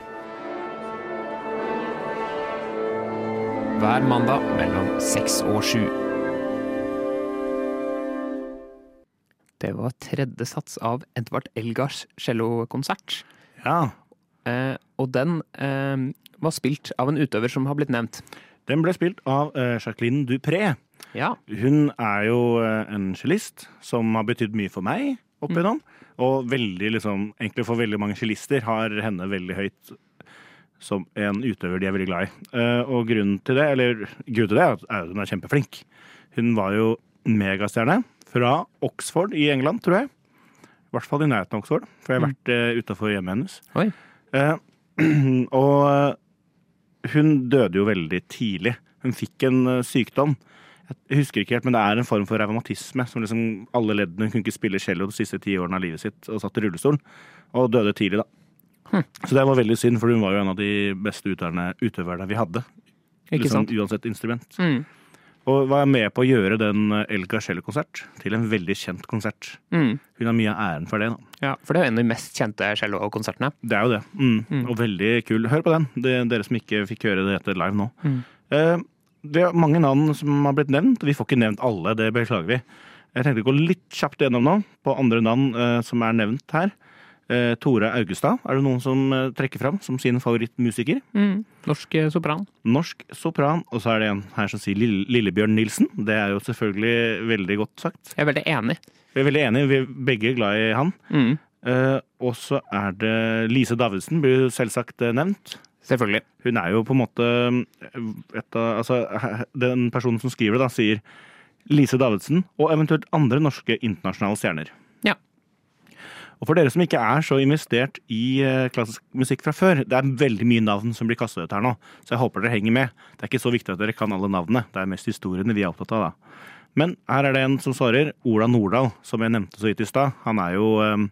Hver mandag mellom seks og sju. Var tredje sats av Edvard Elgars cellokonsert. Ja. Eh, og den eh, var spilt av en utøver som har blitt nevnt. Den ble spilt av eh, Jacqueline Dupré. Ja. Hun er jo eh, en cellist som har betydd mye for meg opp igjennom. Og veldig, liksom, egentlig for veldig mange cellister har henne veldig høyt som en utøver de er veldig glad i. Eh, og grunnen til det, eller grunnen til det er at hun er kjempeflink. Hun var jo megastjerne fra Oxford i England, tror jeg. I hvert fall i nærheten av Oxford, for jeg har vært mm. utafor hjemmet hennes. Oi. Eh, og eh, hun døde jo veldig tidlig. Hun fikk en eh, sykdom. Jeg husker ikke helt, men det er en form for revmatisme. Som liksom alle leddene Hun kunne ikke spille cello de siste ti årene av livet sitt og satt i rullestol. Og døde tidlig, da. Hm. Så det var veldig synd, for hun var jo en av de beste utøverne, utøverne vi hadde. Ikke Liksom, sant? uansett instrument. Mm. Og var med på å gjøre den El Elga Cello-konsert til en veldig kjent konsert. Mm. Hun har mye av æren for det. da. Ja, for det er jo en av de mest kjente cellokonsertene. Det er jo det. Mm. Mm. Og veldig kul. Hør på den, det, dere som ikke fikk høre det etter live nå. Mm. Eh, det er mange navn som har blitt nevnt. Vi får ikke nevnt alle, det beklager vi. Jeg tenkte å gå litt kjapt gjennom nå på andre navn eh, som er nevnt her. Eh, Tore Augestad er det noen som eh, trekker fram som sin favorittmusiker. Mm. Norsk eh, sopran. Norsk sopran. Og så er det en her som sier Lille, Lillebjørn Nilsen. Det er jo selvfølgelig veldig godt sagt. Jeg er veldig enig. Vi er veldig enige, vi er begge glad i han. Mm. Eh, og så er det Lise Davidsen, blir selvsagt eh, nevnt. Selvfølgelig. Hun er jo på en måte et av, altså, Den personen som skriver det, da, sier Lise Davidsen og eventuelt andre norske internasjonale stjerner. Og for dere som ikke er så investert i eh, klassisk musikk fra før, det er veldig mye navn som blir kastet ut her nå, så jeg håper dere henger med. Det er ikke så viktig at dere kan alle navnene, det er mest historiene vi er opptatt av, da. Men her er det en som svarer, Ola Nordahl, som jeg nevnte så vidt i stad. Han er jo eh,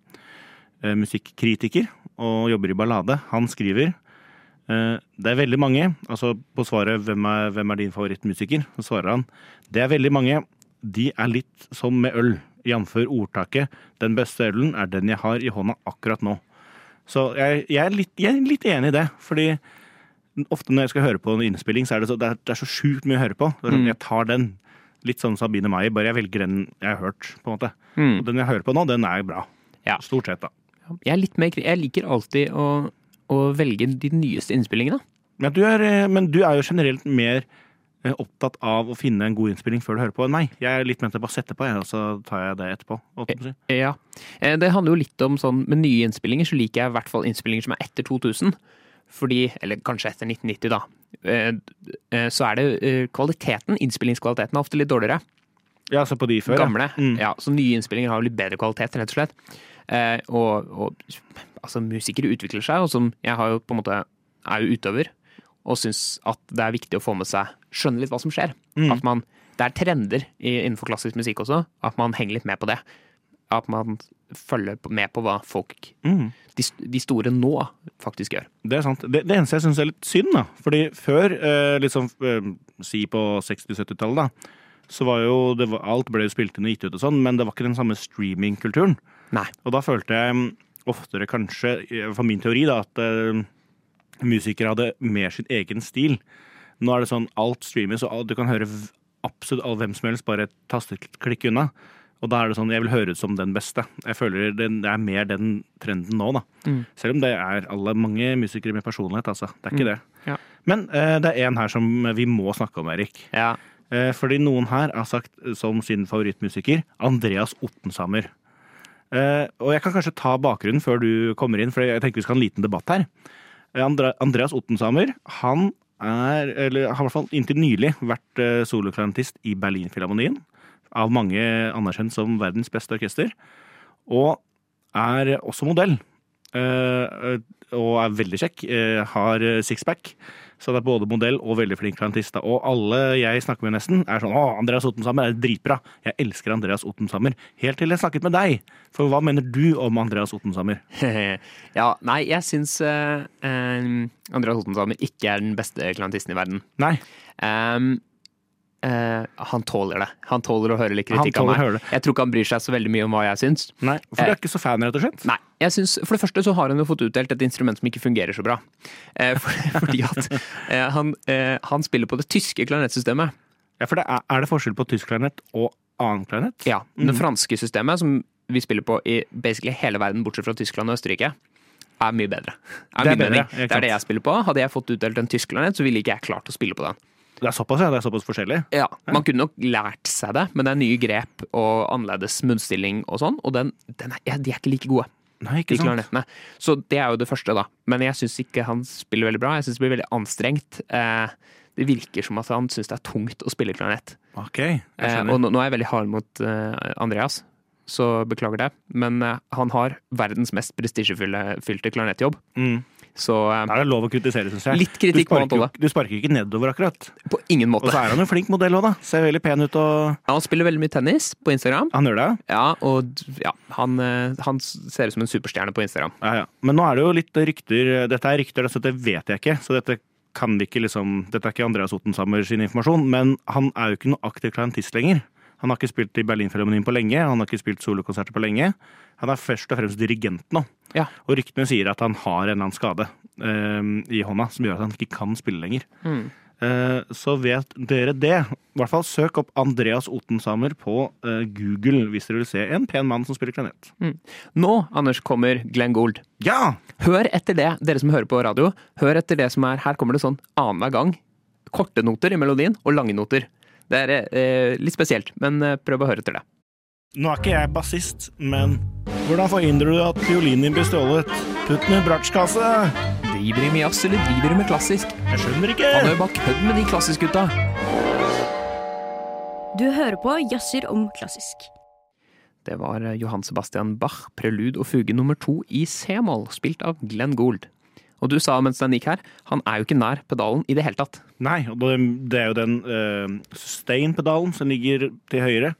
eh, musikkritiker og jobber i Ballade. Han skriver eh, det er veldig mange, altså på svaret hvem er, 'Hvem er din favorittmusiker?' så svarer han det er veldig mange. De er litt som med øl, jf. ordtaket 'Den beste ølen er den jeg har i hånda akkurat nå'. Så jeg, jeg, er, litt, jeg er litt enig i det, fordi ofte når jeg skal høre på en innspilling, så er det så, det er, det er så sjukt mye å høre på. Sånn, Mm. Jeg tar den. Litt sånn Sabine Maier, bare jeg velger den jeg har hørt, på en måte. Mm. Og den jeg hører på nå, den er bra. Ja. Stort sett, da. Jeg, er mer, jeg liker alltid å, å velge de nyeste innspillingene. Men du, er, eh, men du er jo generelt mer opptatt av å finne en god innspilling før du hører på Nei. Jeg er litt ment til å bare sette på, jeg, og så tar jeg det etterpå. si. Ja. Eh, Det handler jo litt om sånn Med nye innspillinger så liker jeg i hvert fall innspillinger som er etter 2000. Fordi, eller kanskje etter 1990, da. Eh, eh, Så er det eh, kvaliteten, innspillingskvaliteten, er ofte litt dårligere. Ja, så på de før. ja. Gamle. Mm. Ja, så nye innspillinger har jo litt bedre kvalitet, rett og slett. Eh, og, og altså, musikere utvikler seg, og som jeg har jo på en måte er jo utøver, og syns at det er viktig å få med seg Skjønne litt hva som skjer. Mm. At man Det er trender innenfor klassisk musikk også, at man henger litt med på det. At man følger med på hva folk, Mm. de, de store nå, faktisk gjør. Det er sant. Det, det eneste jeg syns er litt synd, da Fordi før, eh, liksom eh, si på 60-70-tallet, da, så var jo det var, Alt ble jo spilt inn og gitt ut og sånn, men det var ikke den samme streamingkulturen. Og da følte jeg mm, oftere kanskje, for min teori, da, at eh, musikere hadde mer sin egen stil. Nå er det sånn alt streames, og du kan høre absolutt all, hvem som helst bare et tasteklikk unna. Og da er det sånn, jeg vil høre ut som den beste. Jeg føler det, er mer den trenden nå, da. Mm. Selv om det er alle mange musikere med personlighet, altså. Det er ikke Mm. det. Ja. Men eh, det er en her som vi må snakke om, Erik. Ja. Eh, fordi noen her har sagt eh, som sin favorittmusiker Andreas Ottensammer. Eh, og jeg kan kanskje ta bakgrunnen før du kommer inn, for jeg tenker vi skal ha en liten debatt her. Eh, Andreas Ottensammer han er, eller har i hvert fall inntil nylig vært eh, soloklarinettist i Berlinfilharmonien. Av mange anerkjent som verdens beste orkester. Og er også modell. Eh, og er veldig kjekk. eh, har sixpack. Så det er både modell og veldig flink klarinettist. Og alle jeg snakker med nesten, er sånn 'Å, Andreas Ottensammer er dritbra'. Jeg elsker Andreas Ottensammer. Helt til jeg snakket med deg. For hva mener du om Andreas Ottensammer? ja, nei, jeg syns uh, Andreas Ottensammer ikke er den beste klantisten i verden. Nei, Ehm, eh, han tåler det. Han tåler å høre litt kritikk av meg. Jeg tror ikke han bryr seg så veldig mye om hva jeg syns. nei, for du er ikke så fan, rett og slett? Nei, jeg synes, For det første så har han jo fått utdelt et instrument som ikke fungerer så bra. Uh, for, fordi at eh, han, eh, han spiller på det tyske klarinettsystemet. Ja, for det er, er det forskjell på tysk klarinett og annen klarinett? Ja, Det franske systemet, som vi spiller på i basically hele verden, bortsett fra Tyskland og Østerrike, er mye bedre. Er Det er bedre, det er det jeg spiller på. Hadde jeg fått utdelt en tysk klarinett, så ville ikke jeg klart å spille på den. Det er såpass, ja. Det er såpass forskjellig. Ja, Man kunne nok lært seg det, men det er nye grep og annerledes munnstilling og sånn, og den, den er, ja, de er ikke like gode. Nei, ikke sant? Så det er jo det første, da. Men jeg syns ikke han spiller veldig bra. Jeg syns det blir veldig anstrengt. Eh, det virker som at han syns det er tungt å spille klarinett. Ok, Eh, og nå, er jeg veldig hard mot eh, Andreas, så beklager det. Men han har verdens mest prestisjefylte klarinettjobb. Mm. Så eh, Da er det lov å kritisere, syns jeg. Litt kritikk må sparker, han tåle. du sparker ikke nedover, akkurat. på ingen måte. Og så er han jo flink modell òg, da. Ser veldig pen ut og Han spiller veldig mye tennis på Instagram. Han gjør det? Ja, og ja, han, eh, han ser ut som en superstjerne på Instagram. Ja, ja. Men nå er det jo litt rykter Dette er rykter, så det vet jeg ikke. Så dette kan vi ikke liksom Dette er ikke Andreas Ottensammer sin informasjon, men han er jo ikke noe aktiv klientist lenger. Han har ikke spilt i Berlinfilharmonien på lenge, han har ikke spilt solokonserter på lenge. Han er først og fremst dirigent nå. Ja. Og ryktene sier at han har en eller annen skade eh, i hånda som gjør at han ikke kan spille lenger. Mm. Uh, så vet dere det. I hvert fall søk opp Andreas Otensamer på uh, Google hvis dere vil se en pen mann som spiller klarinett. Nå, Anders, kommer Glenn Gould. Ja! Hør etter det, dere som hører på radio. Hør etter det som er Her kommer det sånn annenhver gang. Korte noter i melodien og lange noter. Det er eh, litt spesielt, men eh, prøv å høre etter det. Nå er ikke jeg bassist, men hvordan forhindrer du at fiolinen din blir stjålet? Putt den i bratsjkasse! Driver de med jazz, eller driver de med klassisk? Jeg skjønner ikke! Han er jo bare kødd med de klassisk-gutta. Du hører på Jazzer om klassisk. Det var Johan Sebastian Bach, prelud og fuge nummer to i c-moll, spilt av Glenn Gould. Og du sa mens den gikk her, han er jo ikke nær pedalen i det hele tatt. Nei, og det, er jo den uh, sustain-pedalen som ligger til høyre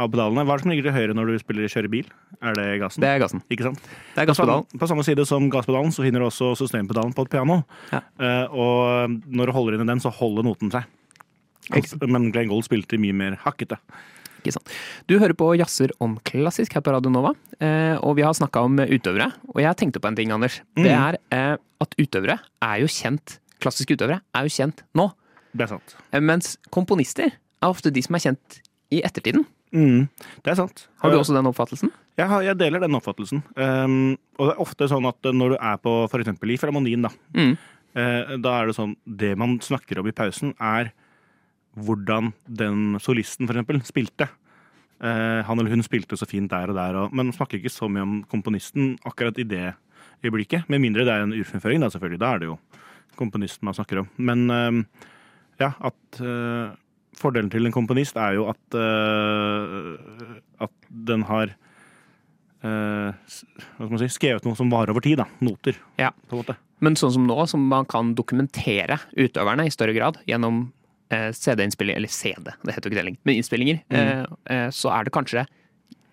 av pedalene. Hva er det som ligger til høyre når du spiller kjører bil? Er det gassen? Det er gassen. Ikke sant? Det er gasspedalen. på samme side som gasspedalen så finner du også sustain-pedalen på et piano. Ja. Uh, og når du holder inn i den, så holder noten seg. Altså, Men Glenn Gold spilte mye mer hakkete. Ikke sant. Du hører på Jazzer om klassisk her på Radio Nova, eh, og vi har snakka om utøvere. Og jeg tenkte på en ting, Anders. Det Mm. er eh, at utøvere er jo kjent Klassiske utøvere er jo kjent nå. Det er sant. Eh, Mens komponister er ofte de som er kjent i ettertiden. Mm, det er sant. Har du også den oppfattelsen? Jeg, har, jeg deler den oppfattelsen. Um, og det er ofte sånn at når du er på eksempel i Filharmonien, da, Mm. uh, da er det sånn Det man snakker om i pausen, er hvordan den solisten eksempel spilte. Eh, han eller hun spilte så fint der og der, og, men snakker ikke så mye om komponisten akkurat i det øyeblikket. Med mindre det er en urfremføring, da selvfølgelig. Da er det jo komponisten man snakker om. Men eh, ja, at eh, Fordelen til en komponist er jo at eh, at den har eh, si, skrevet noe som varer over tid. da, Noter, Ja. Men sånn som nå, som man kan dokumentere utøverne i større grad gjennom eh, CD-innspilling, eller CD, det heter jo ikke det lenger, men innspillinger, eh, eh, så er det kanskje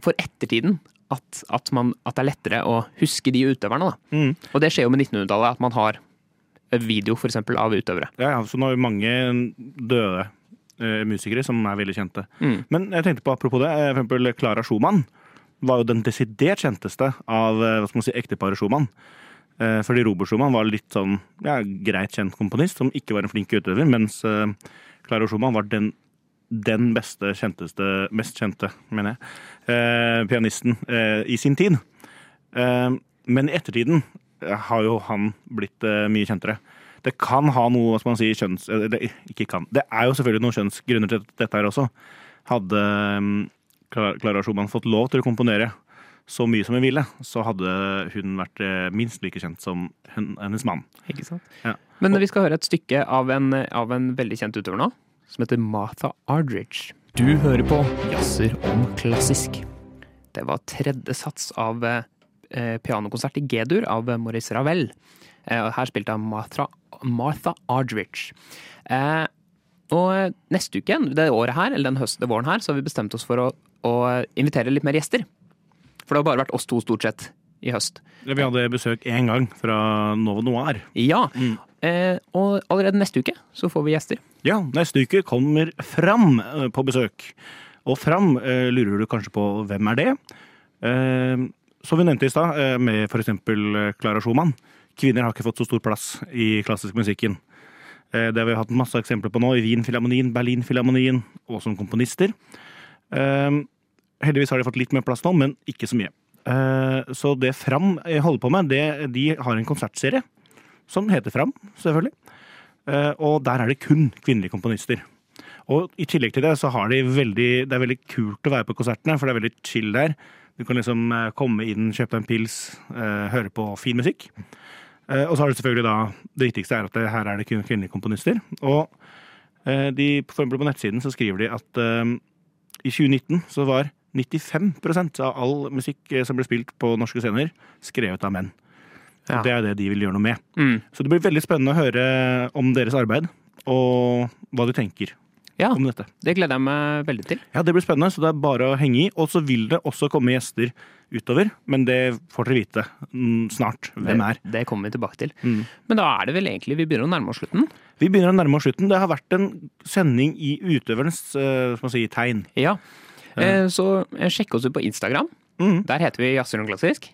for ettertiden at, at, man, at det er lettere å huske de utøverne. Da. Mm. Og det skjer jo med 1900-tallet, at man har video for eksempel av utøvere. Ja, ja, så nå har vi mange døde uh, musikere som er veldig kjente. Mm. Men jeg tenkte på apropos det, for eksempel Clara Schumann var jo den desidert kjenteste av hva skal man si, ekteparet Schumann. Fordi Robert Schumann var litt sånn ja, greit kjent komponist, som ikke var en flink utøver, mens eh, Clara Schumann var den, den beste, kjenteste, mest kjente, mener jeg, eh, pianisten eh, i sin tid. Eh, Men i ettertiden eh, har jo han blitt eh, mye kjentere. Det kan ha noe, hva skal man si, kjønns... Eller ikke kan. Det er jo selvfølgelig noen kjønnsgrunner til dette her også. Hadde Klara Schumann fått lov til å komponere så mye som hun ville, så hadde hun vært eh, minst like kjent som hen- hennes mann. Ikke sant? Ja. Men vi skal høre et stykke av en, av en veldig kjent utøver nå, som heter Martha Ardridge. Du hører på Jazzer om klassisk. Det var tredje sats av eh, pianokonsert i G-dur av Maurice Ravel. Eh, her spilte han Martha, Martha Ardridge. Eh, og neste uke, det året her, eller den høsten, våren her, så har vi bestemt oss for å, å invitere litt mer gjester. For det har bare vært oss to stort sett i høst. Vi hadde besøk én gang fra Novo Noir. Ja, Mm. Eh, og allerede neste uke så får vi gjester. Ja, neste uke kommer Fram eh, på besøk. Og Fram eh, lurer du kanskje på hvem er det? Som vi nevnte i stad, med f.eks. Clara Schumann. Kvinner har ikke fått så stor plass i klassisk musikken. Det har vi hatt masse eksempler på nå, i Wien-filharmonien, Berlin-filharmonien og som komponister. Heldigvis har de fått litt mer plass nå, men ikke så mye. Så det Fram holder på med, det, de har en konsertserie som heter Fram, selvfølgelig. Eh, og der er det kun kvinnelige komponister. Og i tillegg til det så har de veldig Det er veldig kult å være på konsertene, for det er veldig chill der. Du kan liksom eh, komme inn, kjøpe deg en pils, eh, høre på fin musikk. Og så har du selvfølgelig da Det viktigste er at det, her er det kun kvinnelige komponister. Og de, for eksempel på nettsiden så skriver de at i 2019 så var 95% av all musikk som ble spilt på norske scener, skrevet av menn. Ja. Det er det de vil gjøre noe med. Mm. Så det blir veldig spennende å høre om deres arbeid, og hva de tenker Ja, om dette. det gleder jeg meg veldig til. Ja, det blir spennende, så det er bare å henge i. Og så vil det også komme gjester utover, men det får dere vite snart hvem er. Det, det kommer vi tilbake til. Mm. Men da er det vel egentlig vi begynner å nærme oss slutten. Vi begynner å nærme oss slutten. Det har vært en sending i utøverens eh, si, tegn. Ja. Eh, så eh, sjekk oss ut på Instagram. Mm. Der heter vi Jazzer klassisk.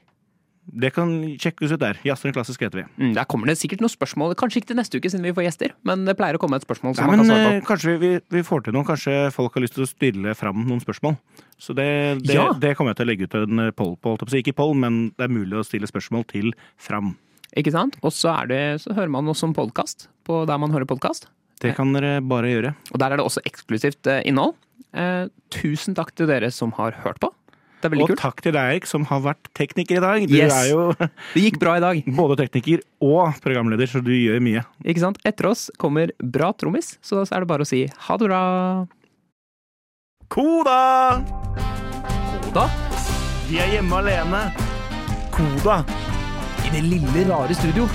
Det kan sjekkes ut der. Jazzen klassisk heter vi. Mm, der kommer det sikkert noen spørsmål. Kanskje ikke til neste uke siden vi får gjester, men det pleier å komme et spørsmål Nei, som man kan svare eh, på. kanskje vi, vi får til noe. Kanskje folk har lyst til å stille fram noen spørsmål. Så det, det, Ja. det kommer jeg til å legge ut en poll på. Ikke poll, men det er mulig å stille spørsmål til fram. Ikke sant? Og så, er det, så hører man oss som podkast på der man hører podkast. Det kan dere bare gjøre. Og der er det også eksklusivt eh, innhold. Eh, tusen takk til dere som har hørt på. Det er veldig Og kult. takk til deg, Erik, som har vært tekniker i dag. Du Yes. er jo Det gikk bra i dag. både tekniker og programleder, så du gjør mye. Ikke sant? Etter oss kommer bra trommis, så da er det bare å si ha det bra. Koda! Koda Vi er hjemme alene. Koda. i det lille, rare studio.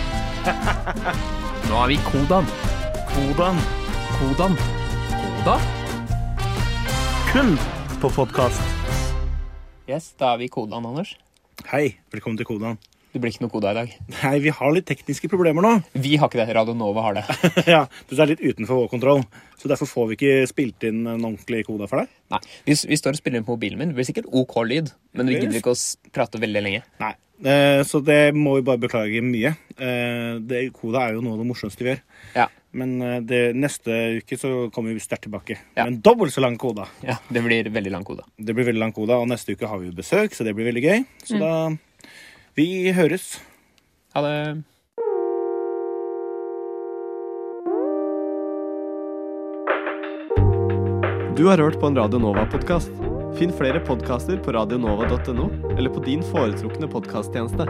Nå er vi Kodan. Kodan. Kodan. Koda? Kun på podkast. Yes, da er vi Kodan, Anders. Hei, velkommen til Kodan. Det blir ikke noe Koda i dag. Nei, vi har litt tekniske problemer nå. Vi har ikke det. Radionova har det. ja, Det er litt utenfor vår kontroll, så derfor får vi ikke spilt inn en ordentlig koda for deg. Nei, vi, vi står og spiller inn på mobilen min. Det blir sikkert OK lyd, men vi gidder ikke å prate veldig lenge. Nei, eh, Så det må vi bare beklage mye. Eh, det, koda er jo noe av det morsomste vi gjør. Ja. Men eh, det, neste uke så kommer vi sterkt tilbake. Ja. Men dobbelt så lang koda. ja, Det blir veldig lang kode. Det blir veldig lang koda, og neste uke har vi besøk, så det blir veldig gøy. Så Mm. da Vi høres. Ha det. Du har hørt på en Radio Nova-podkast. Finn flere podkaster på radionova.no eller på din foretrukne podkasttjeneste.